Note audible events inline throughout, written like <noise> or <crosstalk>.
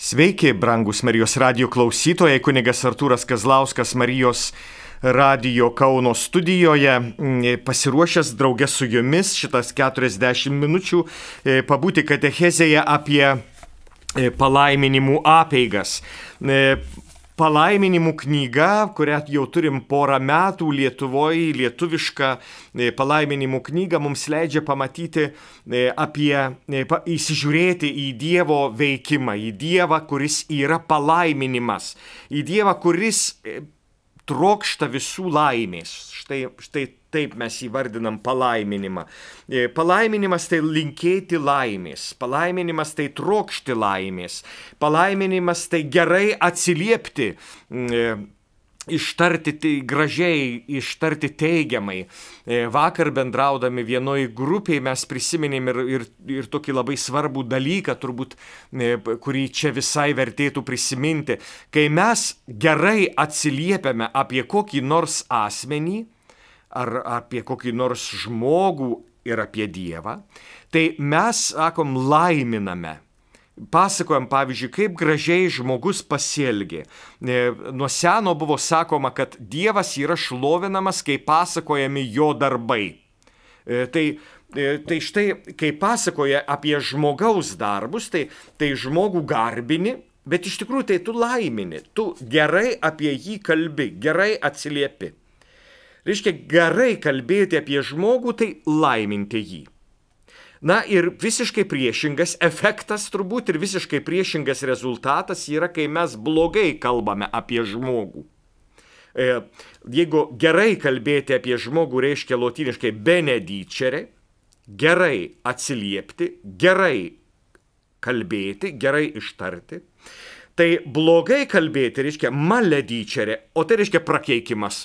Sveiki, brangus Marijos radio klausytojai, kunigas Artūras Kazlauskas Marijos radio Kauno studijoje, pasiruošęs draugės su jumis šitas 40 minučių e, pabūti katechezėje apie e, palaiminimų apeigas. Palaiminimų knyga, kurią jau turim porą metų Lietuvoje, lietuviška e, palaiminimų knyga mums leidžia pamatyti e, apie, e, įsižiūrėti į Dievo veikimą, į Dievą, kuris yra palaiminimas, į Dievą, kuris trokšta visų laimės. Štai, štai taip mes įvardinam palaiminimą. E, palaiminimas tai linkėti laimės, palaiminimas tai trokšti laimės, palaiminimas tai gerai atsiliepti e, ištarti tai gražiai, ištarti teigiamai. E, vakar bendraudami vienoj grupiai mes prisiminėm ir, ir, ir tokį labai svarbų dalyką, turbūt, kurį čia visai vertėtų prisiminti. Kai mes gerai atsiliepiame apie kokį nors asmenį, ar apie kokį nors žmogų ir apie Dievą, tai mes, sakom, laiminame. Pasakojam, pavyzdžiui, kaip gražiai žmogus pasielgė. E, nuo seno buvo sakoma, kad Dievas yra šlovinamas, kai pasakojami jo darbai. E, tai e, Tai štai, kai pasakoja apie žmogaus darbus, tai, tai žmogų garbini, bet iš tikrųjų tai tu laimini, tu gerai apie jį kalbi, gerai atsiliepi. Reiškia, gerai kalbėti apie žmogų, tai laiminti jį. Na ir visiškai priešingas efektas turbūt ir visiškai priešingas rezultatas yra, kai mes blogai kalbame apie žmogų. E, jeigu gerai kalbėti apie žmogų reiškia lotiniškai benedicere, gerai atsiliepti, gerai kalbėti, gerai ištarti, tai blogai kalbėti reiškia maledicere, o tai reiškia prakeikimas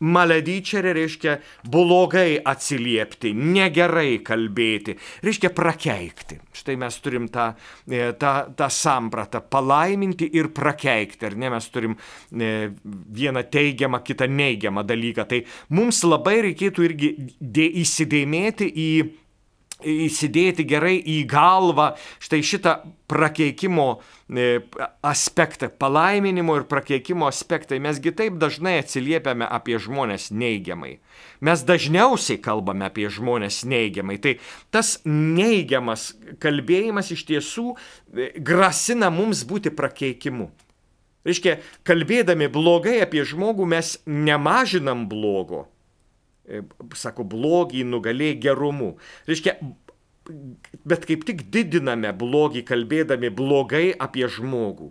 Maledicere reiškia blogai atsiliepti, negerai kalbėti, reiškia prakeikti. Štai mes turim tą, e, tą, tą sampratą - palaiminti ir prakeikti, ar ne? Mes turim e, vieną teigiamą, kitą neigiamą dalyką. Tai mums labai reikėtų irgi įsidėmėti į įsidėti gerai į galvą štai šitą prakeikimo e, aspektą, palaiminimo ir prakeikimo aspektai. Mesgi taip dažnai atsiliepiame apie žmonės neigiamai. Mes dažniausiai kalbame apie žmonės neigiamai. Tai tas neigiamas kalbėjimas iš tiesų e, grasina mums būti prakeikimu. Reiškia, kalbėdami blogai apie žmogų mes nemažinam blogo, sako, blogį nugalė gerumu. Reiškia, bet kaip tik didiname blogį, kalbėdami blogai apie žmogų.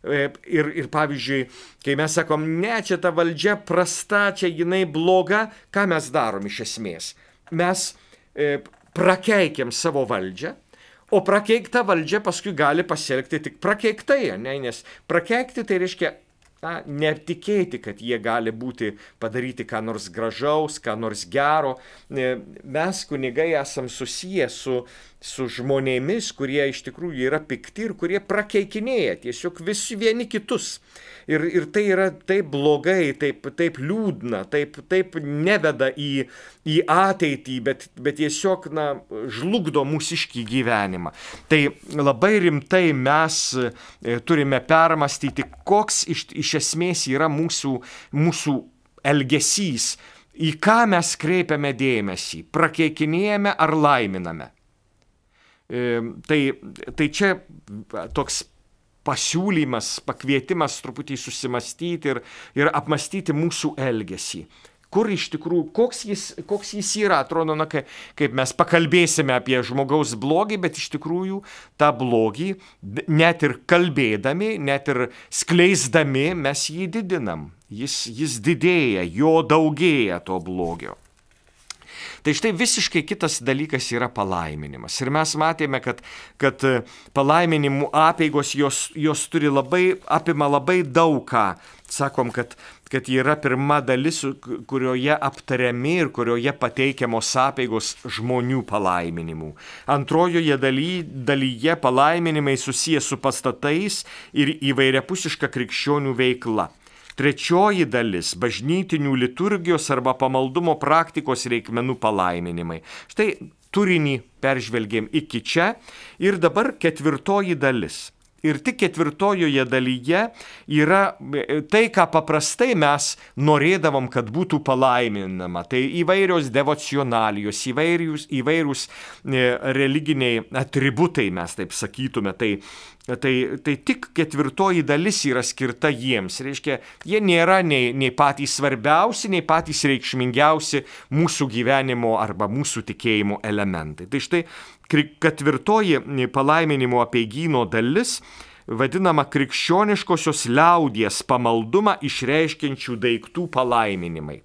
E, ir, ir pavyzdžiui, kai mes sakom, ne, čia ta valdžia prasta, čia jinai bloga, ką mes darom iš esmės? Mes e, prakeikiam savo valdžią, o prakeikta valdžia paskui gali pasielgti tik prakeiktai, ne? nes prakeikti tai reiškia na, netikėti, kad jie gali būti padaryti ką nors gražaus, ką nors gero. Mes kunigai esam susiję su, su žmonėmis, kurie iš tikrųjų yra pikti ir kurie prakeikinėja tiesiog visi vieni kitus. Ir, ir tai yra taip blogai, taip, taip liūdna, taip, taip neveda į, į ateitį, bet, bet tiesiog na, žlugdo mūsiškį gyvenimą. Tai labai rimtai mes e, turime permastyti, koks iš, iš esmės yra mūsų, mūsų elgesys, į ką mes kreipiame dėmesį, prakeikinėjame ar laiminame. E, tai, tai čia toks pasiūlymas, pakvietimas truputį susimastyti ir, ir apmastyti mūsų elgesį. Kur iš tikrųjų, koks jis, koks jis yra, atrodo, na, kai, kaip mes pakalbėsime apie žmogaus blogį, bet iš tikrųjų tą blogį, net ir kalbėdami, net ir skleisdami, mes jį didinam. Jis, jis didėja, jo daugėja to blogio. Tai štai visiškai kitas dalykas yra palaiminimas. Ir mes matėme, kad, kad e, palaiminimų apėgos jos, jos turi labai, apima labai daug ką. Sakom, kad, kad yra pirma dalis, kurioje aptariami ir kurioje pateikiamos apėgos žmonių palaiminimų. Antrojoje daly, dalyje palaiminimai susijęs su pastatais ir įvairiapusiška krikščionių veikla. Trečioji dalis - bažnytinių liturgijos arba pamaldumo praktikos reikmenų palaiminimai. Štai turinį peržvelgėm iki čia ir dabar ketvirtoji dalis. Ir tik ketvirtojoje dalyje yra tai, ką paprastai mes norėdavom, kad būtų palaiminama. Tai įvairios devocionalijos, įvairius, įvairūs religiniai atributai, mes taip sakytume. Tai Tai, tai tik ketvirtoji dalis yra skirta jiems. Reiškia, jie nėra nei, nei patys svarbiausi, nei patys reikšmingiausi mūsų gyvenimo arba mūsų tikėjimo elementai. Tai štai ketvirtoji palaiminimo apiegyno dalis vadinama krikščioniškosios liaudies pamaldumą išreiškiančių daiktų palaiminimai.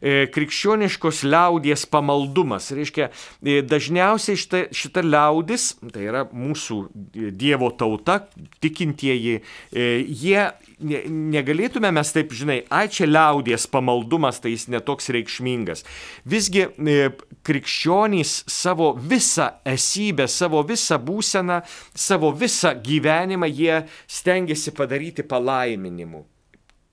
E, krikščioniškos liaudies pamaldumas. Reiškia, e, dažniausiai šita, šita liaudis, tai yra mūsų Dievo tauta, tikintieji, e, jie negalėtume mes taip, žinai, ai čia liaudies pamaldumas, tai jis netoks reikšmingas. Visgi krikščionys savo visą esybę, savo visą būseną, savo visą gyvenimą jie stengiasi padaryti palaiminimu.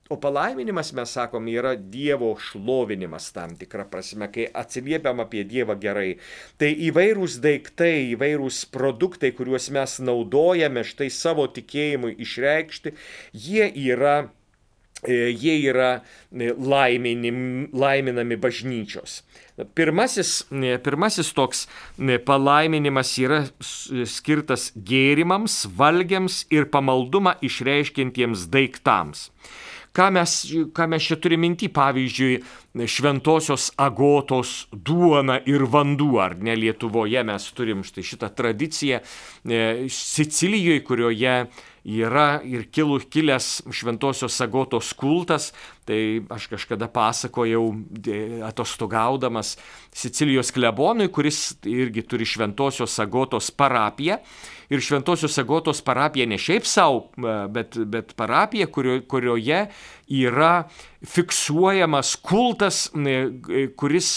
O palaiminimas, mes sakom, yra Dievo šlovinimas tam tikrą prasme, kai atsiliepiam apie Dievą gerai. Tai įvairūs daiktai, įvairūs produktai, kuriuos mes naudojame štai savo tikėjimui išreikšti, jie yra, e, jie yra e, laiminim, laiminami bažnyčios. Pirmasis, e, pirmasis toks palaiminimas yra skirtas gėrimams, valgiams ir pamaldumą išreiškintiems daiktams. Ką mes, ką mes čia turime minti, pavyzdžiui, šventosios agotos duona ir vanduo, ar ne? Lietuvoje mes turim štai šitą tradiciją, e, Sicilijoje, kurioje yra ir kilų, kilęs šventosios agotos kultas, tai aš kažkada pasakojau atostogaudamas Sicilijos klebonui, kuris irgi turi šventosios agotos parapiją. Ir Šventosios Agotos parapija ne šiaip savo, bet, bet parapija, kurio, kurioje yra fiksuojamas kultas, kuris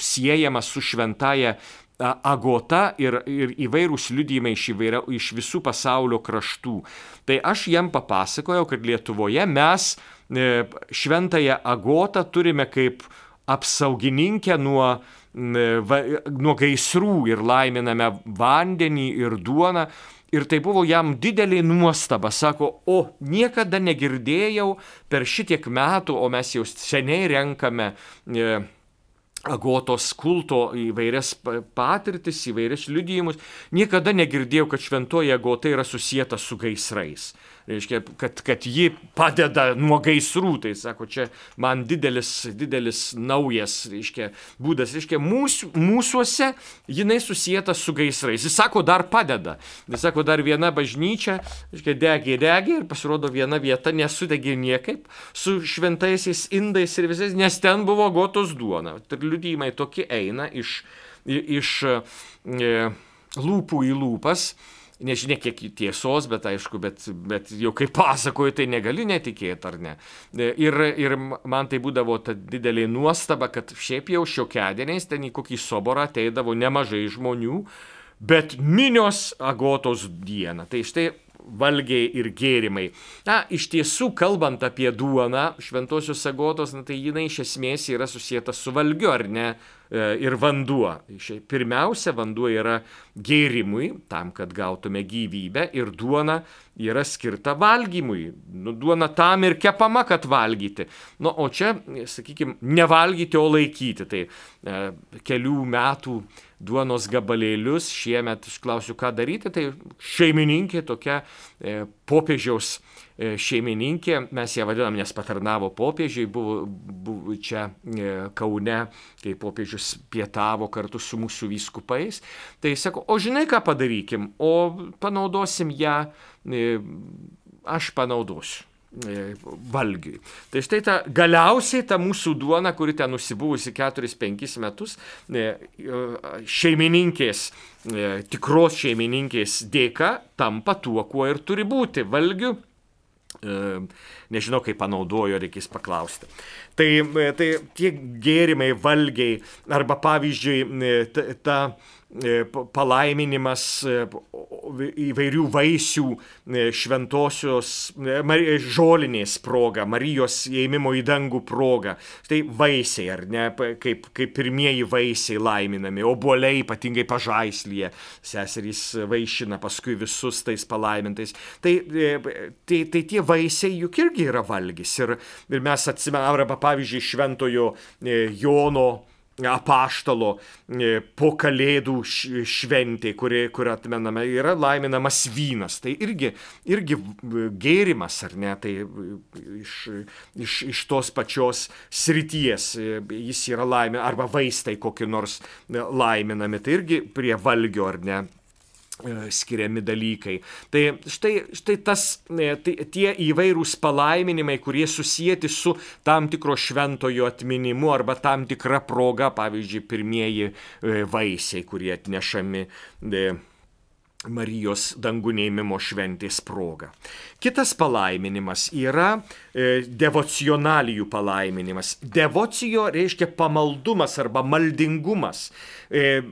siejamas su šventaja agota ir, ir įvairūs liudijimai iš, įvairia, iš visų pasaulio kraštų. Tai aš jam papasakojau, kad Lietuvoje mes e, šventąją agotą turime kaip apsaugininkę nuo nuo gaisrų ir laiminame vandenį ir duoną. Ir tai buvo jam didelė nuostaba, sako, o niekada negirdėjau per šitiek metų, o mes jau seniai renkame e, agotos kulto įvairias patirtis, įvairias liudijimus, niekada negirdėjau, kad šventoji agota yra susijęta su gaisrais reiškia, kad, kad ji padeda nuo gaisrų, tai sako, čia man didelis, didelis naujas, reiškia, būdas, reiškia, mūsų, mūsųse jinai susijęta su gaisrais. Jis sako, dar padeda. Jis sako, dar viena bažnyčia, reiškia, degė, degė ir pasirodo viena vieta nesudegė niekaip su šventaisiais indais ir visais, nes ten buvo gotos duona. Tai liudymai tokie eina iš, iš e, lūpų į lūpas nežinia kiek tiesos, bet aišku, bet, bet jau kaip pasakoju, tai negali netikėti ar ne. Ir, ir man tai būdavo ta didelė nuostaba, kad šiaip jau šiokedieniais ten į kokį soborą ateidavo nemažai žmonių, bet minios agotos dieną. Tai štai valgiai ir gėrimai. Na, iš tiesų, kalbant apie duoną, šventosios agotos, na, tai jinai iš esmės yra susijęta su valgiu, ar ne? E, ir vanduo. Pirmiausia, vanduo yra gėrimui, tam, kad gautume gyvybę, ir duona yra skirta valgymui. Nu, duona tam ir kepama, kad valgyti. Nu, o čia, sakykime, nevalgyti, o laikyti. Tai e, kelių metų duonos gabalėlius, šiemet aš klausiu, ką daryti, tai šeimininkė tokia e, popiežiaus E, šeimininkė, mes ją vadinam, nes patarnavo popiežiai, buvo, buvo čia e, Kaune, kai popiežius pietavo kartu su mūsų vyskupais. Tai sako, o žinai ką padarykim, o panaudosim ją, e, aš panaudosiu valgiui. Tai štai ta galiausiai ta mūsų duona, kuri ten nusibuvusi 4-5 metus, šeimininkės, tikros šeimininkės dėka tampa tuo, kuo ir turi būti - valgiu E, nežinau, kaip panaudojo, reikės paklausti. Tai, e, tai tie gėrimai, valgiai, arba pavyzdžiui, e, ta, ta palaiminimas įvairių vaisių šventosios žolinės proga, Marijos įėjimo į dangų proga. Tai vaisiai, ar ne, kaip, kaip pirmieji vaisiai laiminami, obuoliai ypatingai pažaislyje, seserys vaišina paskui visus tais palaimintais. Tai, tai, tai tie vaisiai juk irgi yra valgys. Ir, ir mes atsimename, arba pavyzdžiui, šventojo Jono apaštalo e, po kalėdų šventė, kuri, kur atmename, yra laiminamas vynas. Tai irgi, irgi gėrimas, ar ne, tai iš, iš, iš tos pačios srities e, jis yra laiminamas, arba vaistai kokie nors laiminami, tai irgi prie valgio, ar ne? E, skiriami dalykai. Tai štai, štai tas, e, tai, tie įvairūs palaiminimai, kurie susijęti su tam tikro šventojo atminimu arba tam tikra proga, pavyzdžiui, pirmieji e, vaisiai, kurie atnešami Marijos dangunėjimo šventės proga. Kitas palaiminimas yra e, devocionalijų palaiminimas. Devocijo reiškia pamaldumas arba maldingumas. E,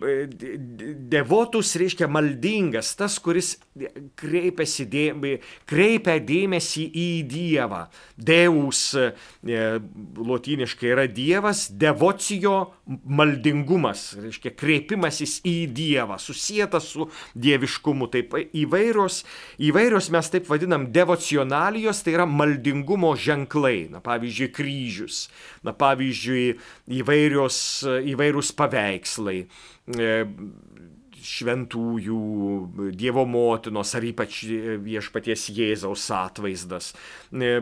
devotus reiškia maldingas, tas, kuris dė, kreipia dėmesį į Dievą. Deus e, lotyniškai yra Dievas, devocijo maldingumas, reiškia kreipimasis į Dievą, susijęs su dieviškumu. Taip įvairios, įvairios mes taip vadinam devocionalijos tai yra maldingumo ženklai, na pavyzdžiui, kryžius, na pavyzdžiui, įvairios, įvairūs paveikslai. E, šventųjų, Dievo motinos ar ypač viešpaties Jėzaus atvaizdas, e,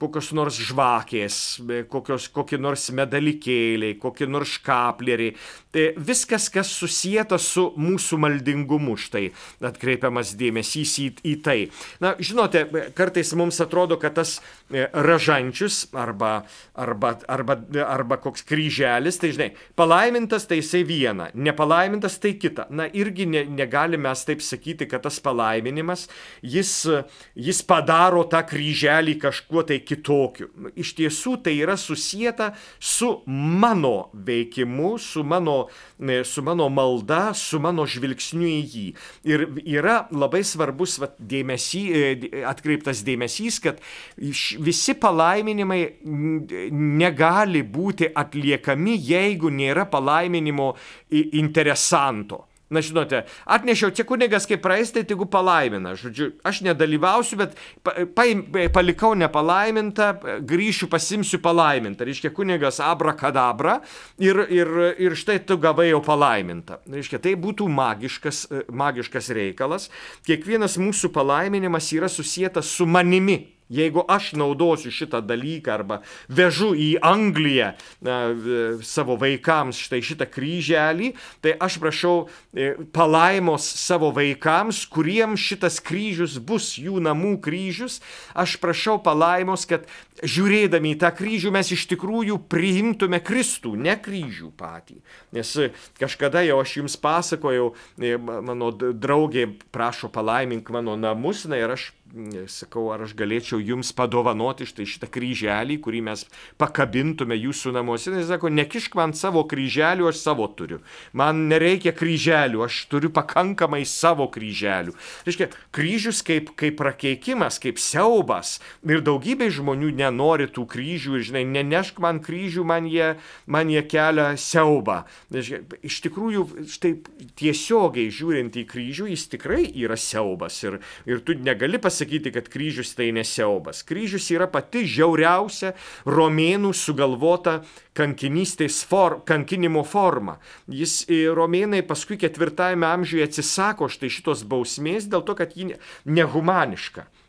kokios nors žvakės, e, kokios, kokie nors medalikėliai, kokie nors škapleriai. Tai viskas, kas susijęta su mūsų maldingumu, štai atkreipiamas dėmesys į, į tai. Na, žinote, kartais mums atrodo, kad tas e, ražančius arba, arba, arba, arba koks kryželis, tai žinai, palaimintas tai jisai viena, nepalaimintas tai kita. Na, irgi ne, negalime mes taip sakyti, kad tas palaiminimas, jis, jis padaro tą kryželį kažkuo tai kitokiu. Iš tiesų tai yra susijęta su mano veikimu, su mano, su mano malda, su mano žvilgsniu į jį. Ir yra labai svarbus va, dėmesy, atkreiptas dėmesys, kad visi palaiminimai negali būti atliekami, jeigu nėra palaiminimo interesanto. Na, žinote, atnešiau čia kunigas, kaip praeis, tai tegu palaimina. Žodžiu, aš nedalyvausiu, bet pa, pa, palikau nepalaimintą, grįšiu, pasimsiu palaimintą. Reiškia, kunigas abrakadabra ir, ir, ir štai tu gavai jau palaimintą. Reiškia, tai būtų magiškas, magiškas reikalas. Kiekvienas mūsų palaiminimas yra susijęs su manimi. Jeigu aš naudosiu šitą dalyką arba vežu į Angliją na, savo vaikams štai šitą kryželį, tai aš prašau e, palaimos savo vaikams, kuriems šitas kryžius bus jų namų kryžius. Aš prašau palaimos, kad žiūrėdami į tą kryžių mes iš tikrųjų priimtume Kristų, ne kryžių patį. Nes kažkada jau aš jums pasakojau, e, mano draugė prašo palaimink mano namus, na ir aš sakau, ar aš galėčiau jums padovanoti štai šitą kryželį, kurį mes pakabintume jūsų namuose. Jis sako, nekišk man savo kryželių, aš savo turiu. Man nereikia kryželių, aš turiu pakankamai savo kryželių. Reiškia, kryžius kaip, kaip prakeikimas, kaip siaubas. Ir daugybė žmonių nenori tų kryžių ir, žinai, nenešk man kryžių, man jie, man jie kelia siaubą. Reiškia, iš tikrųjų, štai tiesiogiai žiūrint į kryžių, jis tikrai yra siaubas. Ir, ir tu negali pasakyti, sakyti, kad kryžius tai nesiaubas. Kryžius yra pati žiauriausia romėnų sugalvota kankinystės for, kankinimo forma. Jis e, romėnai paskui ketvirtajame amžiuje atsisako štai šitos bausmės dėl to, kad ji nehumaniška. E,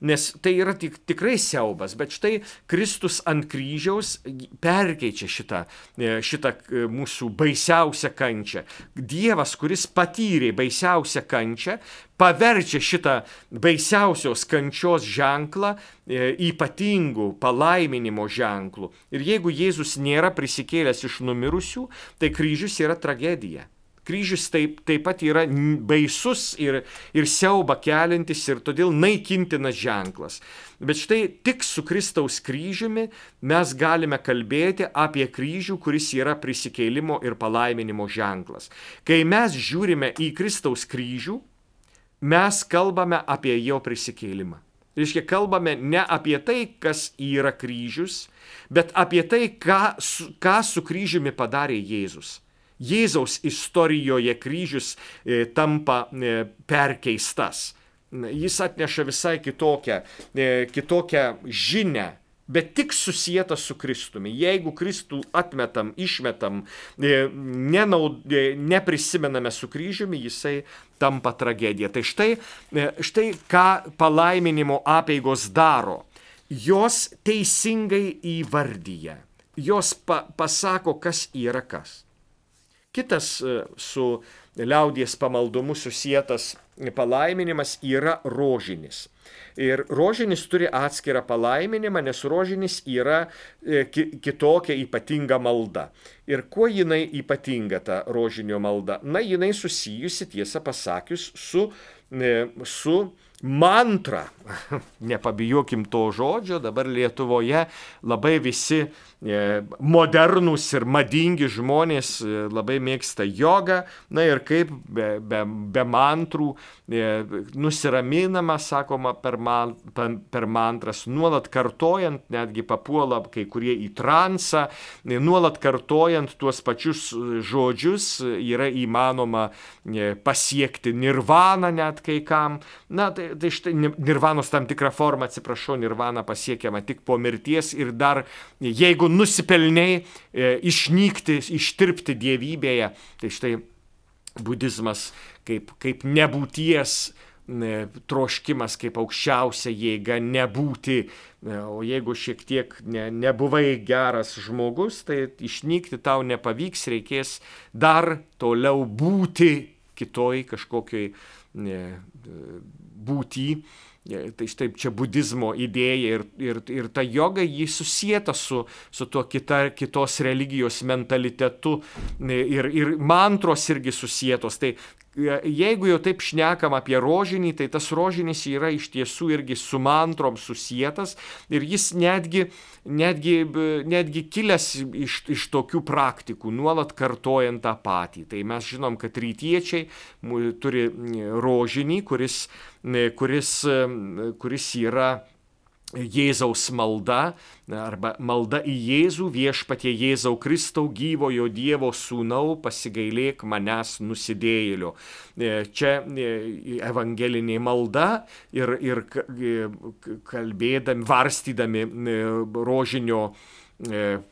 nes tai yra tik, tikrai siaubas, bet štai Kristus ant kryžiaus perkeičia šitą, e, šitą e, mūsų baisiausią kančią. Dievas, kuris patyrė baisiausią kančią, paverčia šitą baisiausios kančios ženklą ypatingų palaiminimo ženklų. Ir jeigu Jėzus nėra prisikėlęs iš numirusių, tai kryžius yra tragedija. Kryžius taip, taip pat yra baisus ir, ir siauba kelintis ir todėl naikintinas ženklas. Bet štai tik su Kristaus kryžiumi mes galime kalbėti apie kryžių, kuris yra prisikėlimo ir palaiminimo ženklas. Kai mes žiūrime į Kristaus kryžių, mes kalbame apie jo prisikėlimą. Reiškia, kalbame ne apie tai, kas yra kryžius, bet apie tai, ką, ką su kryžiumi padarė Jėzus. Jėzaus istorijoje kryžius e, tampa e, perkeistas. Jis atneša visai kitokią, e, kitokią žinę bet tik susijęta su Kristumi. Jeigu Kristų atmetam, išmetam, nenaud, neprisimename su kryžiumi, jisai tampa tragedija. Tai štai, štai ką palaiminimo apėgos daro. Jos teisingai įvardyja. Jos pa, pasako, kas yra kas. Kitas su liaudies pamaldumu susijęs palaiminimas yra rožinis. Ir rožinis turi atskirą palaiminimą, nes rožinis yra e, kitokia ypatinga malda. Ir kuo jinai ypatinga ta rožinio malda? Na, jinai susijusi, tiesą pasakius, su, e, su mantra. <laughs> Nepabijokim to žodžio, dabar Lietuvoje labai visi E, modernūs ir madingi žmonės e, labai mėgsta jogą, na ir kaip be, be, be mantrų e, nusiraminama, sakoma, per, man, per mantras, nuolat kartojant, netgi papuola kai kurie į transą, nuolat kartojant tuos pačius žodžius yra įmanoma pasiekti nirvaną net kai kam. Na, tai, tai štai nirvanos tam tikrą formą, atsiprašau, nirvana pasiekiama tik po mirties ir dar jeigu nusipelniai e, išnykti, ištirpti dievybėje, tai štai budizmas kaip, kaip nebūties e, troškimas kaip aukščiausia jėga nebūti, e, o jeigu šiek tiek ne, nebuvai geras žmogus, tai išnykti tau nepavyks, reikės dar toliau būti kitoj kažkokioj būty. Tai štai čia budizmo idėja ir, ir, ir ta joga jį susijęta su, su tuo kita, kitos religijos mentalitetu ir, ir mantros irgi susijėtos. Tai jeigu jau taip šnekam apie rožinį, tai tas rožinis yra iš tiesų irgi su mantrom susijęs ir jis netgi, netgi, netgi kilęs iš, iš tokių praktikų, nuolat kartojant tą patį. Tai mes žinom, kad rytiečiai turi rožinį, kuris, kuris, kuris yra Jėzaus malda arba malda į Jėzų viešpatie Jėzau Kristau gyvojo Dievo sūnau pasigailėk manęs nusidėjėlio. E, čia e, evangelinė malda ir, ir e, kalbėdami, varstydami rožinio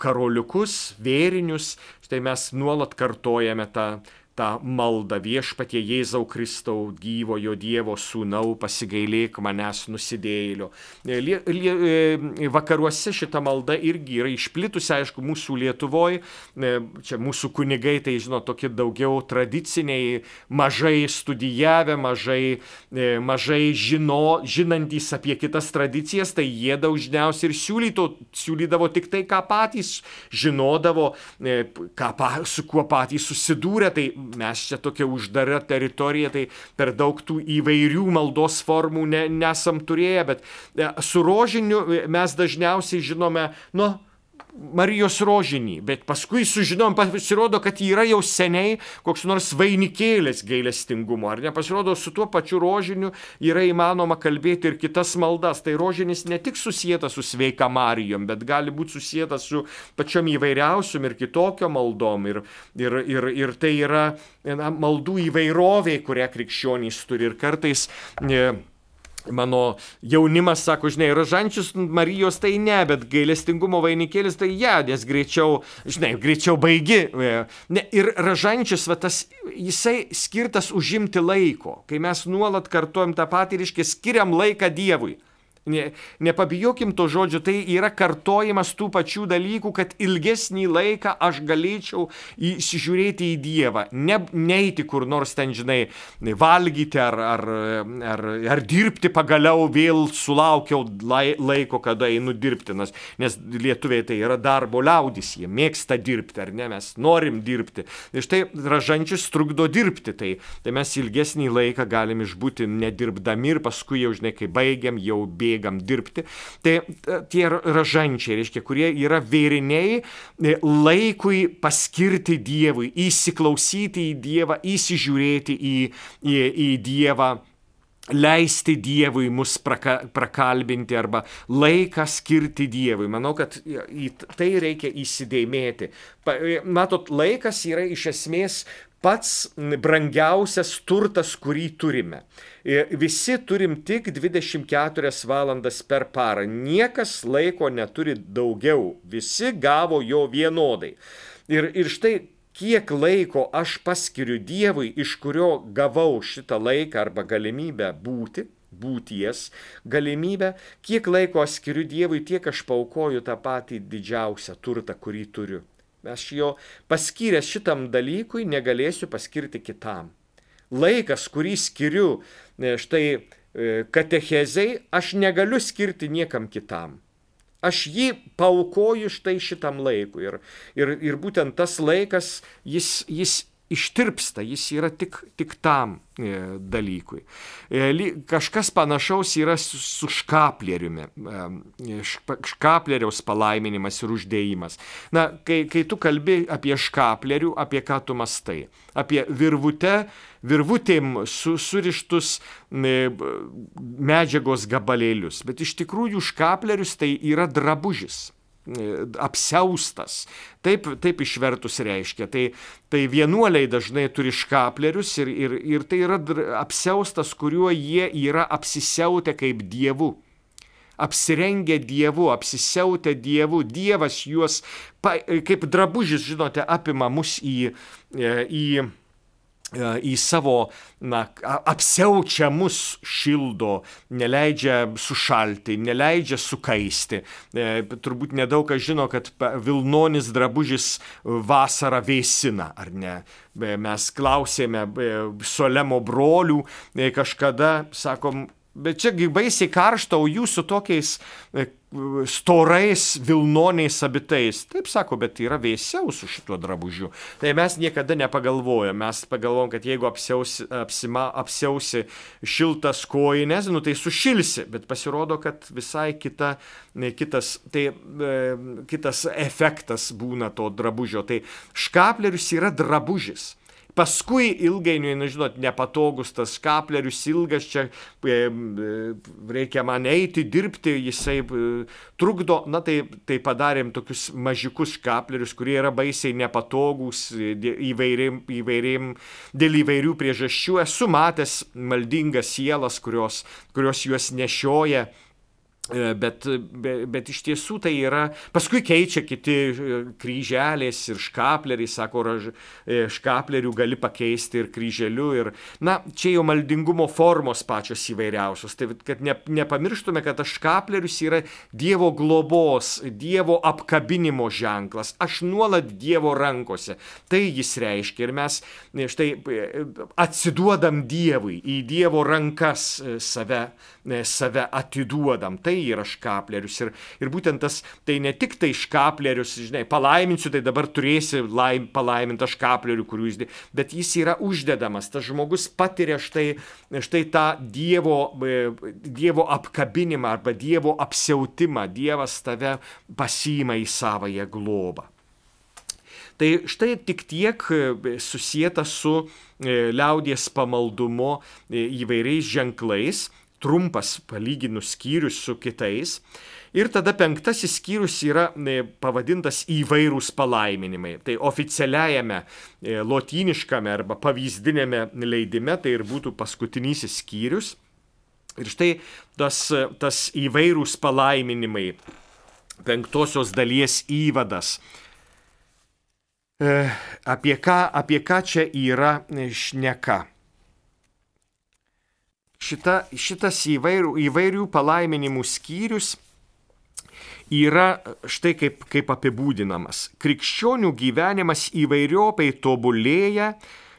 karoliukus, vėrinius, štai mes nuolat kartojame tą tą maldą viešpatie Jėzau Kristau gyvojo Dievo sūnau, pasigailėk manęs nusidėjėlio. E, lie, lie, e, vakaruose šita malda irgi yra išplitusi, aišku, mūsų Lietuvoje, čia mūsų kunigai, tai žinot, tokie daugiau tradiciniai, mažai studijavę, mažai, e, mažai žino, žinantys apie kitas tradicijas, tai jie dažniausiai ir siūlyto, siūlydavo tik tai, ką patys žinodavo, ką, su kuo patys susidūrė. Tai mes čia tokia uždara teritorija, tai per daug tų įvairių maldos formų ne, nesam turėję, bet e, su rožiniu mes dažniausiai žinome, nu, Marijos rožinį, bet paskui sužinom, pasirodo, kad yra jau seniai koks nors vainikėlis gailestingumo, ar ne? Pasirodo, su tuo pačiu rožiniu yra įmanoma kalbėti ir kitas maldas. Tai rožinis ne tik susijęta su sveika Marijom, bet gali būti susijęta su pačiom įvairiausiom ir kitokiom maldom. Ir, ir, ir, ir tai yra na, maldų įvairovė, kurią krikščionys turi. Ir kartais... Ne, Mano jaunimas sako, žinai, rožančius Marijos tai ne, bet gailestingumo vainikėlis tai ja, nes greičiau, žinai, greičiau baigi. E, ne, ir rožančius, va, tas, jisai skirtas užimti laiko, kai mes nuolat kartuojam tą patį, reiškia, skiriam laiką Dievui. Ne, nepabijokim to žodžio, tai yra kartojimas tų pačių dalykų, kad ilgesnį laiką aš galėčiau įsižiūrėti į Dievą, ne, neiti kur nors ten, žinai, valgyti ar, ar, ar, ar dirbti pagaliau vėl sulaukiau laiko, kada einu dirbti, nes, lietuviai tai yra darbo liaudis, jie mėgsta dirbti, ar ne, mes norim dirbti. Ir štai ražančius trukdo dirbti, tai, tai mes ilgesnį laiką galim išbūti nedirbdami ir paskui jau, žinai, kai baigiam, jau bėgam bėgam dirbti. Tai e, tie ražančiai, reiškia, kurie yra vėriniai e, laikui paskirti Dievui, įsiklausyti į Dievą, įsižiūrėti į, į, į Dievą leisti Dievui mus praka, prakalbinti arba laiką skirti Dievui. Manau, kad į tai reikia įsidėmėti. E, matot, laikas yra iš esmės pats brangiausias turtas, kurį turime. Visi turim tik 24 valandas per parą. Niekas laiko neturi daugiau. Visi gavo jo vienodai. Ir, ir štai kiek laiko aš paskiriu Dievui, iš kurio gavau šitą laiką arba galimybę būti, būties galimybę, kiek laiko aš skiriu Dievui, tiek aš paukoju tą patį didžiausią turtą, kurį turiu. Aš jo paskyręs šitam dalykui negalėsiu paskirti kitam. Laikas, kurį skiriu e, štai e, katechezai, aš negaliu skirti niekam kitam. Aš jį paukoju štai šitam laikui. Ir, ir, ir būtent tas laikas, jis, jis ištirpsta, jis yra tik, tik tam e, dalykui. E, kažkas panašaus yra su, škapleriumi, e, škapleriaus palaiminimas ir uždėjimas. Na, kai, kai tu kalbi apie škaplerių, apie ką tu mastai? Apie virvutę, virvutėm su, surištus medžiagos gabalėlius. Bet iš tikrųjų škaplerius tai yra drabužis apseustas. Taip, taip išvertus reiškia. Tai, tai vienuoliai dažnai turi škaplerius ir, ir, ir tai yra apseustas, kuriuo jie yra apsisiautę kaip dievu. Apsirengę Dievu, apsisiautę Dievu, Dievas juos, kaip drabužis, žinote, apima mus į, į E, į savo na, apsiaučia mus šildo, neleidžia sušalti, neleidžia sukaisti. E, turbūt nedaug kas žino, kad Vilnonis drabužis vasarą vėsina, ar ne? E, mes klausėme Solemo brolių kažkada, sakom, Bet čiagi baisiai karšta, o jūs su tokiais e, storais Vilnoniais abitais. Taip sako, bet yra vėsiau su šituo drabužiu. Tai mes niekada nepagalvojame. Mes pagalvojom, kad jeigu apsiausi, apsima, apsiausi šiltas kojines, nu tai sušilsi. Bet pasirodo, kad visai kita, kitas, tai, e, kitas efektas būna to drabužio. Tai škaplerius yra drabužis. Paskui ilgainiui, nu, žinot, nepatogus tas kaplerius ilgas, čia e, e, reikia man eiti, dirbti, jisai e, trukdo, na tai, tai padarėm tokius mažiukus kaplerius, kurie yra baisiai nepatogus įvairiam, įvairiam, dėl įvairių priežasčių. Esu matęs maldingas sielas, kurios, kurios juos nešioja bet, bet, bet iš tiesų tai yra, paskui keičia kiti e, kryželės ir škapleriai, sako, e, škaplerių gali pakeisti ir kryželiu. Ir, na, čia jau maldingumo formos pačios įvairiausios. Tai kad ne, nepamirštume, kad tas škaplerius yra Dievo globos, Dievo apkabinimo ženklas. Aš nuolat Dievo rankose. Tai jis reiškia. Ir mes štai atsiduodam Dievui, į Dievo rankas save, save atiduodam. Tai tai yra škaplerius. Ir, ir būtent tas, tai ne tik tai škaplerius, žinai, palaiminsiu, tai dabar turėsi laim, palaimintą škaplerių, kurių jis, bet jis yra uždedamas, tas žmogus patiria štai, štai tą dievo, e, dievo apkabinimą arba dievo apsiautimą, dievas tave pasiima į savąją globą. Tai štai tik tiek e, susijęta su e, liaudies pamaldumo įvairiais ženklais, trumpas palyginus skyrius su kitais. Ir tada penktasis skyrius yra e, pavadintas įvairūs palaiminimai. Tai oficialiajame e, lotyniškame arba pavyzdinėme leidime tai ir būtų paskutinysis skyrius. Ir štai tas, tas įvairūs palaiminimai, penktosios dalies įvadas. E, apie ką, apie ką čia yra šneka? Šita, šitas įvairių, įvairių palaiminimų skyrius yra štai kaip, kaip apibūdinamas. Krikščionių gyvenimas įvairiopai tobulėja,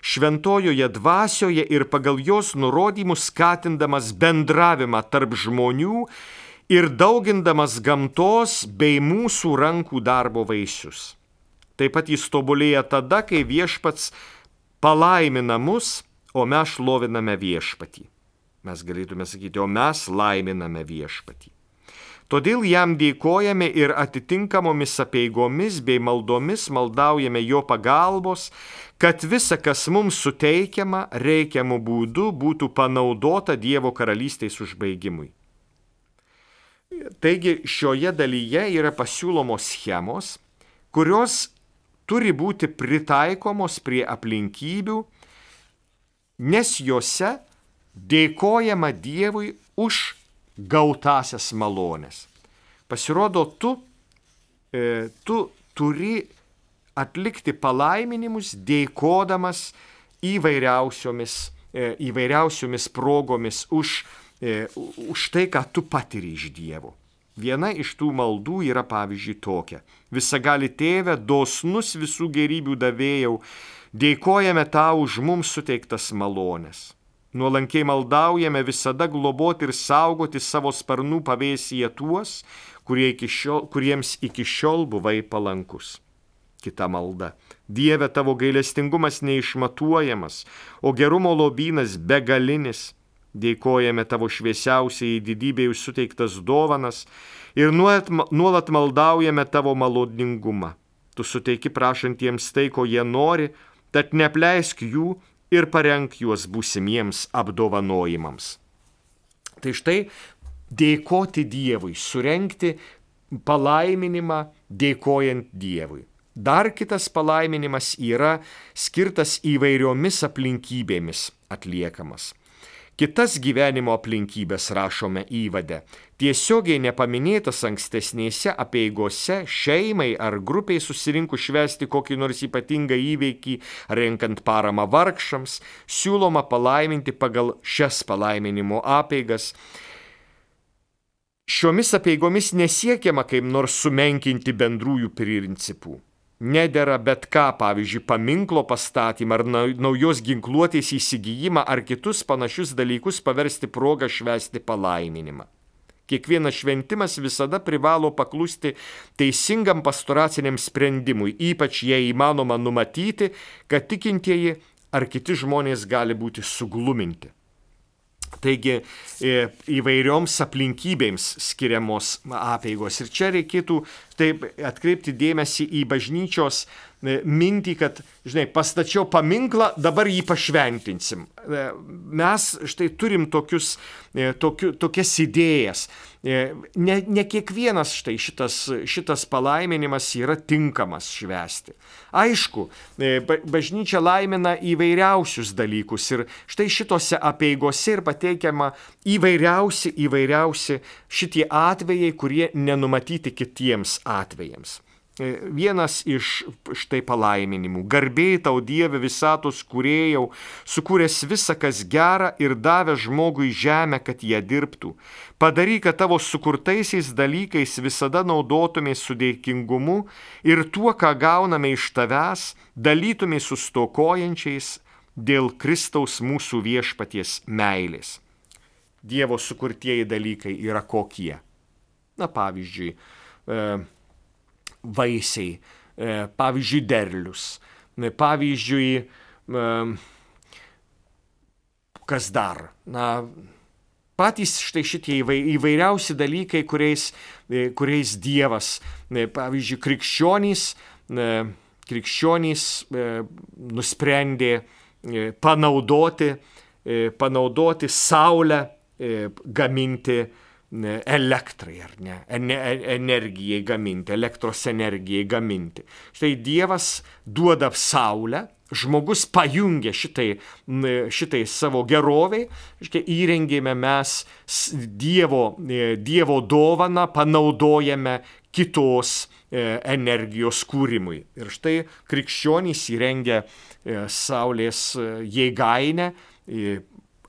šventojoje dvasioje ir pagal jos nurodymus skatindamas bendravimą tarp žmonių ir daugindamas gamtos bei mūsų rankų darbo vaisius. Taip pat jis tobulėja tada, kai viešpats palaimina mus, o mes šloviname viešpatį. Mes galėtume sakyti, o mes laiminame viešpatį. Todėl jam dėkojame ir atitinkamomis apieigomis bei maldomis maldaujame jo pagalbos, kad visa, kas mums suteikiama, reikiamų būdų būtų panaudota Dievo karalystės užbaigimui. Taigi šioje dalyje yra pasiūlomos schemos, kurios turi būti pritaikomos prie aplinkybių, nes juose dėkojama Dievui už gautasias malonės. Pasirodo, tu, e, tu turi atlikti palaiminimus dėkodamas įvairiausiomis, e, įvairiausiomis progomis už, e, už tai, ką tu patiri iš Dievo. Viena iš tų maldų yra pavyzdžiui tokia. Visagali tėve, dosnus visų gerybių davėjau, dėkojame tau už mums suteiktas malonės. Nuolankiai maldaujame visada globoti ir saugoti savo sparnų pavėsyje tuos, kurie iki šiol, kuriems iki šiol buvai palankus. Kita malda. Dieve tavo gailestingumas neišmatuojamas, o gerumo lobynas begalinis. Dėkojame tavo šviesiausiai didybei už suteiktas dovanas ir nuolat, nuolat maldaujame tavo maloningumą. Tu suteiki prašantiems tai, ko jie nori, tad nepleisk jų ir parenk juos būsimiems apdovanojimams. Tai štai dėkoti Dievui, surenkti palaiminimą dėkojant Dievui. Dar kitas palaiminimas yra skirtas įvairiomis aplinkybėmis atliekamas. Kitas gyvenimo aplinkybės rašome įvade. Tiesiogiai nepaminėtas ankstesnėse apieigose šeimai ar grupiai susirinkus švesti kokį nors ypatingą įveikį, renkant paramą vargšams, siūloma palaiminti pagal šias palaiminimo apeigas. Šiomis apieigomis nesiekiama kaip nors sumenkinti bendrųjų principų nedėra bet ką, pavyzdžiui, paminklo pastatymą ar naujos ginkluotės įsigijimą ar kitus panašius dalykus paversti progą švesti palaiminimą. Kiekvienas šventimas visada privalo paklusti teisingam pastoraciniam sprendimui, ypač jei įmanoma numatyti, kad tikintieji ar kiti žmonės gali būti sugluminti. Taigi e, įvairioms aplinkybėms skiriamos apėgos. Ir čia reikėtų taip atkreipti dėmesį į bažnyčios mintį, kad, žinai, pastačiau paminklą, dabar jį pašventinsim. E, mes štai turim tokius, tokiu, tokias idėjas. Ne, ne kiekvienas štai šitas, šitas palaiminimas yra tinkamas švesti. Aišku, bažnyčia laimina įvairiausius dalykus ir štai šitose apieigose ir pateikiama įvairiausi, įvairiausi šitie atvejai, kurie nenumatyti kitiems atvejams. E, vienas iš štai palaiminimų. Garbėjai tau Dieve visatos kuriejau, sukūręs visą, kas gera ir davė žmogui žemę, kad jie dirbtų. Padaryk, kad tavo sukurtaisiais dalykais visada naudotumės su dėkingumu ir tuo, ką gauname iš tavęs, dalytumės su stokojančiais dėl Kristaus mūsų viešpaties meilės. Dievo sukurtieji dalykai yra kokie? Na pavyzdžiui, e, vaisiai, e, pavyzdžiui, derlius, e, pavyzdžiui, e, kas dar. Na, patys štai šitie įvairiausi dalykai, kuriais, kuriais Dievas, pavyzdžiui, krikščionys, krikščionys nusprendė panaudoti, panaudoti Saulę, gaminti elektrai ar ne, energijai gaminti, elektros energijai gaminti. Štai Dievas duoda saulę, žmogus pajungia šitai, šitai savo geroviai, štai įrengėme mes Dievo, dievo dovaną, panaudojame kitos e, energijos kūrimui. Ir štai krikščionys įrengia e, Saulės e, jėgainę,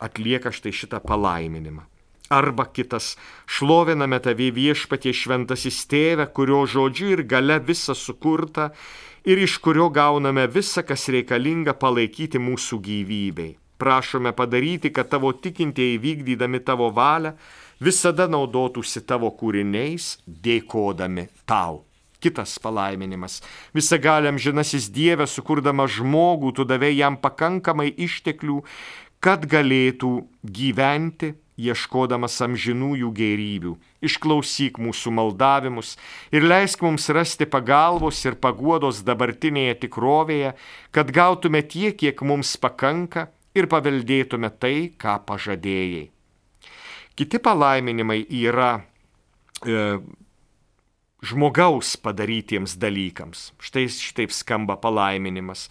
atlieka štai šitą palaiminimą. Arba kitas, šloviname tavį viešpatie šventasis tėvę, kurio žodžiu ir gale visa sukurta ir iš kurio gauname visą, kas reikalinga palaikyti mūsų gyvybei. Prašome padaryti, kad tavo tikintieji vykdydami tavo valią visada naudotųsi tavo kūriniais, dėkodami tau. Kitas palaiminimas. Visagaliam žinasis Dieve, sukurdama žmogų, tu davai jam pakankamai išteklių, kad galėtų gyventi, ieškodamas amžinųjų gėrybių. Išklausyk mūsų maldavimus ir leisk mums rasti pagalbos ir paguodos dabartinėje tikrovėje, kad gautume tiek, kiek mums pakanka ir paveldėtume tai, ką pažadėjai. Kiti palaiminimai yra e, žmogaus padarytiems dalykams. Štai šitaip skamba palaiminimas.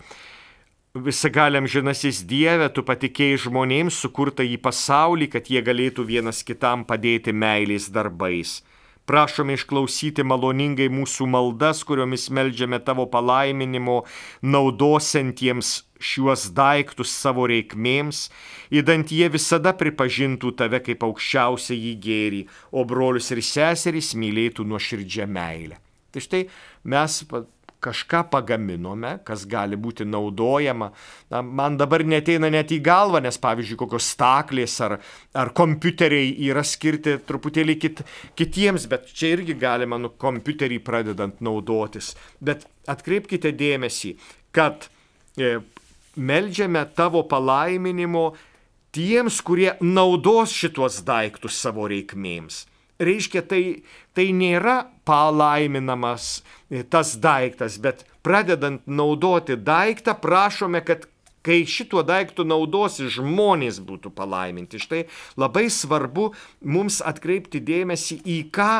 Visagaliam žinasis Dieve, tu patikėjai žmonėms sukurtą į pasaulį, kad jie galėtų vienas kitam padėti meilės darbais. Prašome išklausyti maloningai mūsų maldas, kuriomis melžiame tavo palaiminimo, naudosantiems šiuos daiktus savo reikmėms, įdant jie visada pripažintų tave kaip aukščiausią į gėrį, o brolius ir seserys mylėtų nuoširdžią meilę. Tai štai mes kažką pagaminome, kas gali būti naudojama. Na, man dabar neteina net į galvą, nes pavyzdžiui, kokios staklės ar, ar kompiuteriai yra skirti truputėlį kit, kitiems, bet čia irgi galima nu kompiuterį pradedant naudotis. Bet atkreipkite dėmesį, kad e, melžiame tavo palaiminimo tiems, kurie naudos šituos daiktus savo reikmėms. Reiškia, tai, tai nėra palaiminamas e, tas daiktas, bet pradedant naudoti daiktą, prašome, kad kai šituo daiktu naudosi žmonės būtų palaiminti. Štai labai svarbu mums atkreipti dėmesį į ką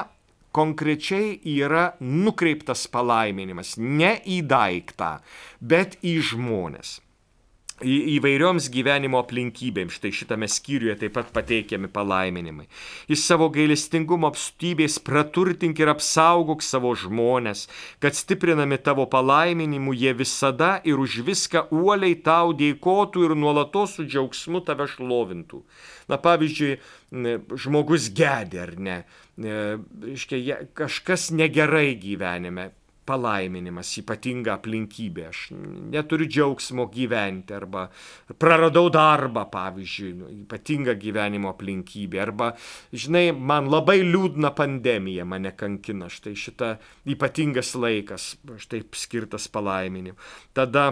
konkrečiai yra nukreiptas palaiminimas. Ne į daiktą, bet į žmonės įvairioms gyvenimo aplinkybėms. Štai šitame skyriuje taip pat pateikiami palaiminimai. Iš savo gailestingumo apstybės praturtink ir apsaugok savo žmonės, kad stiprinami tavo palaiminimu jie visada ir už viską uoliai tau dėkotų ir nuolatos su džiaugsmu tave šlovintų. Na pavyzdžiui, žmogus gedė ar ne, reiškia, kažkas negerai gyvenime palaiminimas, ypatinga aplinkybė. Aš neturiu džiaugsmo gyventi arba praradau darbą, pavyzdžiui, nu, ypatinga gyvenimo aplinkybė. Arba, žinai, man labai liūdna pandemija mane kankina, štai šita ypatingas laikas, štai skirtas palaiminimu. Tada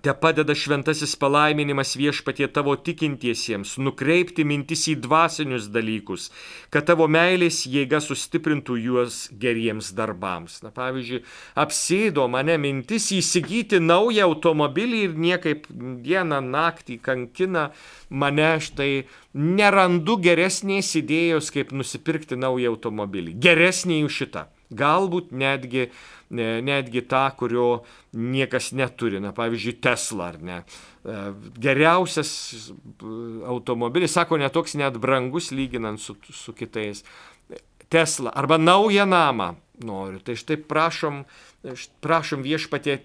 Te padeda šventasis palaiminimas viešpatie tavo tikintiesiems, nukreipti mintis į dvasinius dalykus, kad tavo meilės jėga sustiprintų juos geriems darbams. Na pavyzdžiui, apsėdo mane mintis įsigyti naują automobilį ir niekaip dieną naktį kankina mane štai nerandu geresnės idėjos, kaip nusipirkti naują automobilį. Geresnė jų šita. Galbūt netgi netgi tą, kurio niekas neturi. Na, pavyzdžiui, Tesla ar ne. E, geriausias automobilis, sako, netoks net brangus lyginant su, su kitais. Tesla arba naują namą noriu. Tai štai prašom, prašom viešpatie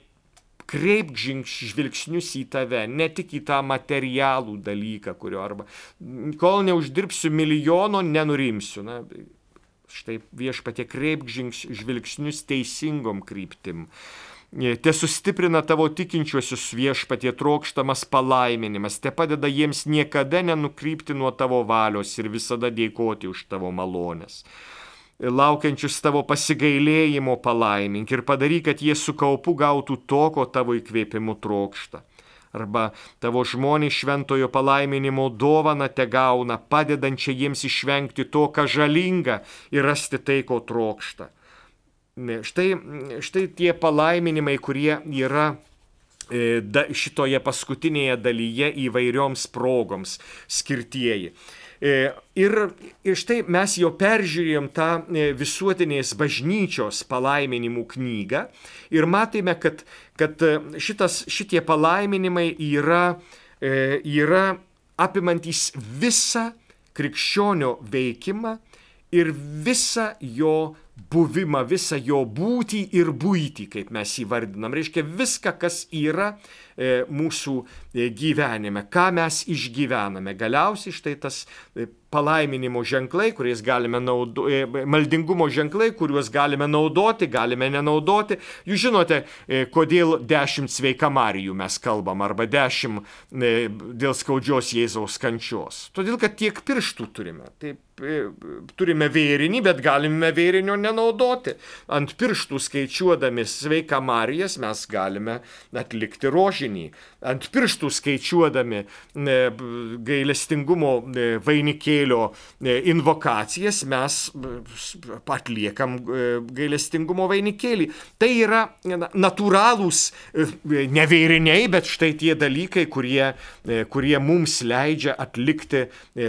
kreipk žvilgsnius į tave, ne tik į tą materialų dalyką, kurio arba kol neuždirbsiu milijono, nenurimsiu. Na, Štai viešpatie kreipk žvilgsnius teisingom kryptim. E, te sustiprina tavo tikinčiuosius viešpatie trokštamas palaiminimas, te padeda jiems niekada nenukrypti nuo tavo valios ir visada dėkoti už tavo malonės. Laukiančius tavo pasigailėjimo palaimink ir padaryk, kad jie su kaupu gautų to, ko tavo įkvėpimu trokšta arba tavo žmonės šventojo palaiminimo dovana te gauna, padedančią jiems išvengti to, ką žalinga ir rasti tai, ko trokšta. Štai, štai tie palaiminimai, kurie yra e, šitoje paskutinėje dalyje įvairioms progoms skirtieji. E, ir, ir štai mes jau peržiūrėjom tą e, visuotinės bažnyčios palaiminimų knygą ir matėme, kad, kad e, šitas, šitie palaiminimai yra, yra apimantys visą krikščionio veikimą ir visą jo buvimą, visą jo būtį ir būtį, kaip mes įvardinam. Reiškia viską, kas yra mūsų e, gyvenime, ką mes išgyvename. Galiausiai štai tas e, palaiminimo ženklai, kuriais galime naudoti, maldingumo ženklai, kuriuos galime naudoti, galime nenaudoti. Jūs žinote, kodėl dešimt sveika Marijų mes kalbam, arba dešimt dėl skaudžios Jėzaus kančios. Todėl, kad tiek pirštų turime. Taip turime vėrinį, bet galime vėrinio nenaudoti. Ant pirštų skaičiuodami sveiką Marijas mes galime atlikti rožinį. Ant pirštų skaičiuodami gailestingumo vainikėlio invokacijas mes atliekam gailestingumo vainikėlį. Tai yra natūralūs ne vėriniai, bet štai tie dalykai, kurie, kurie mums leidžia atlikti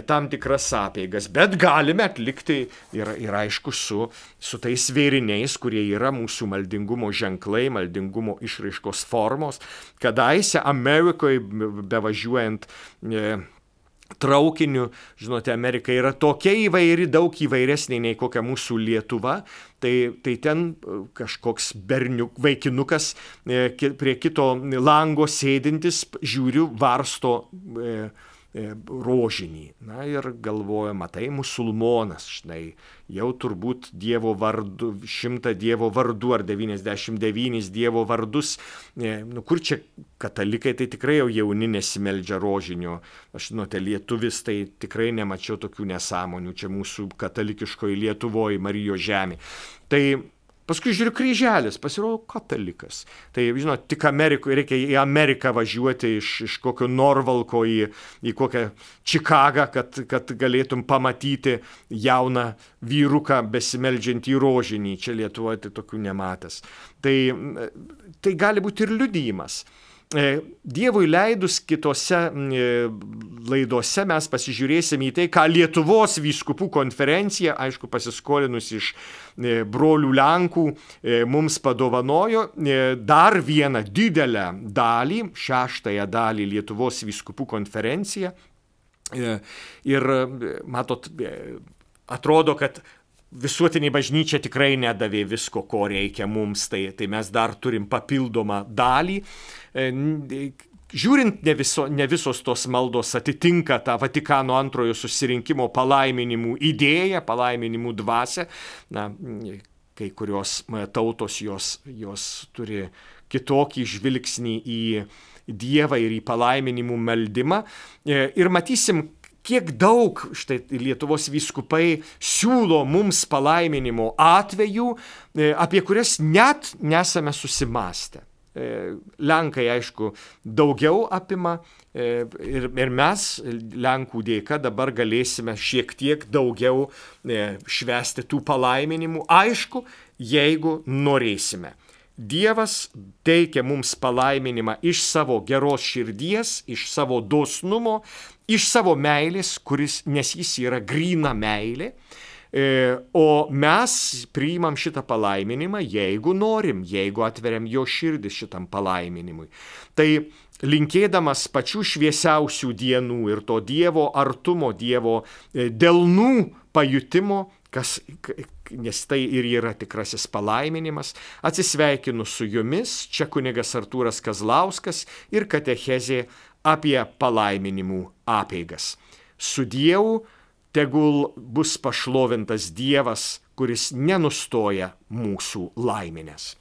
tam tikras apėgas. Bet galime atlikti ir, ir aišku su, su tais vėriniais, kurie yra mūsų maldingumo ženklai, maldingumo išraiškos formos. Kadaise Amerikoje bevažiuojant e, traukiniu, žinote, Amerika yra tokia įvairi, daug įvairesnė nei kokia mūsų Lietuva, tai, tai ten e, kažkoks berniuk, vaikinukas e, prie kito lango sėdintis, žiūriu, varsto e, rožinį. Na ir galvoja, matai, musulmonas, štai, jau turbūt Dievo vardu, šimtą Dievo vardų ar 99 Dievo vardus. E, nu, kur čia katalikai, tai tikrai jau jauni nesimeldžia rožinio. Aš žinote, lietuvis, tai tikrai nemačiau tokių nesąmonių čia mūsų katalikiškoje Lietuvoje, Marijos žemė. Tai Paskui žiūriu kryželis, pasirodo katalikas. Tai, žinot, tik Amerikoje reikia į Ameriką važiuoti iš, iš kokio Norvalko į, į kokią Čikagą, kad, kad galėtum pamatyti jauną vyruką besimeldžiantį rožinį. Čia Lietuvoje tai tokių nematęs. Tai, tai gali būti ir liudijimas. E, Dievui leidus kitose e, laidose mes pasižiūrėsime į tai, ką Lietuvos vyskupų konferencija, aišku, pasiskolinus iš e, brolių Lenkų, mums padovanojo dar vieną didelę dalį, šeštąją dalį Lietuvos vyskupų konferencija. Ir matot, atrodo, kad visuotinė bažnyčia tikrai nedavė visko, ko reikia mums, tai, tai mes dar turim papildomą dalį. E, žiūrint, ne, viso, ne visos tos maldos atitinka tą Vatikano antrojo susirinkimo palaiminimų idėją, palaiminimų dvasę. Na, kai kurios tautos jos, jos turi kitokį žvilgsnį į Dievą ir į palaiminimų meldimą. E, ir matysim, kiek daug štai Lietuvos vyskupai siūlo mums palaiminimo atvejų, e, apie kurias net nesame susimastę. E, Lenkai, aišku, daugiau apima e, ir, ir mes, Lenkų dėka, dabar galėsime šiek tiek daugiau švesti tų palaiminimų, aišku, jeigu norėsime. Dievas teikia mums palaiminimą iš savo geros širdies, iš savo dosnumo, iš savo meilės, kuris, nes jis yra grina meilė. E, o mes priimam šitą palaiminimą, jeigu norim, jeigu atveriam jo širdį šitam palaiminimui. Tai linkėdamas pačių šviesiausių dienų ir to Dievo artumo, Dievo e, delnų pajutimo, kas, nes tai ir yra tikrasis palaiminimas. Atsisveikinu su jumis, čia kunigas Artūras Kazlauskas ir katechezė apie palaiminimų apeigas. Su Dievu tegul bus pašlovintas Dievas, kuris nenustoja mūsų laiminės.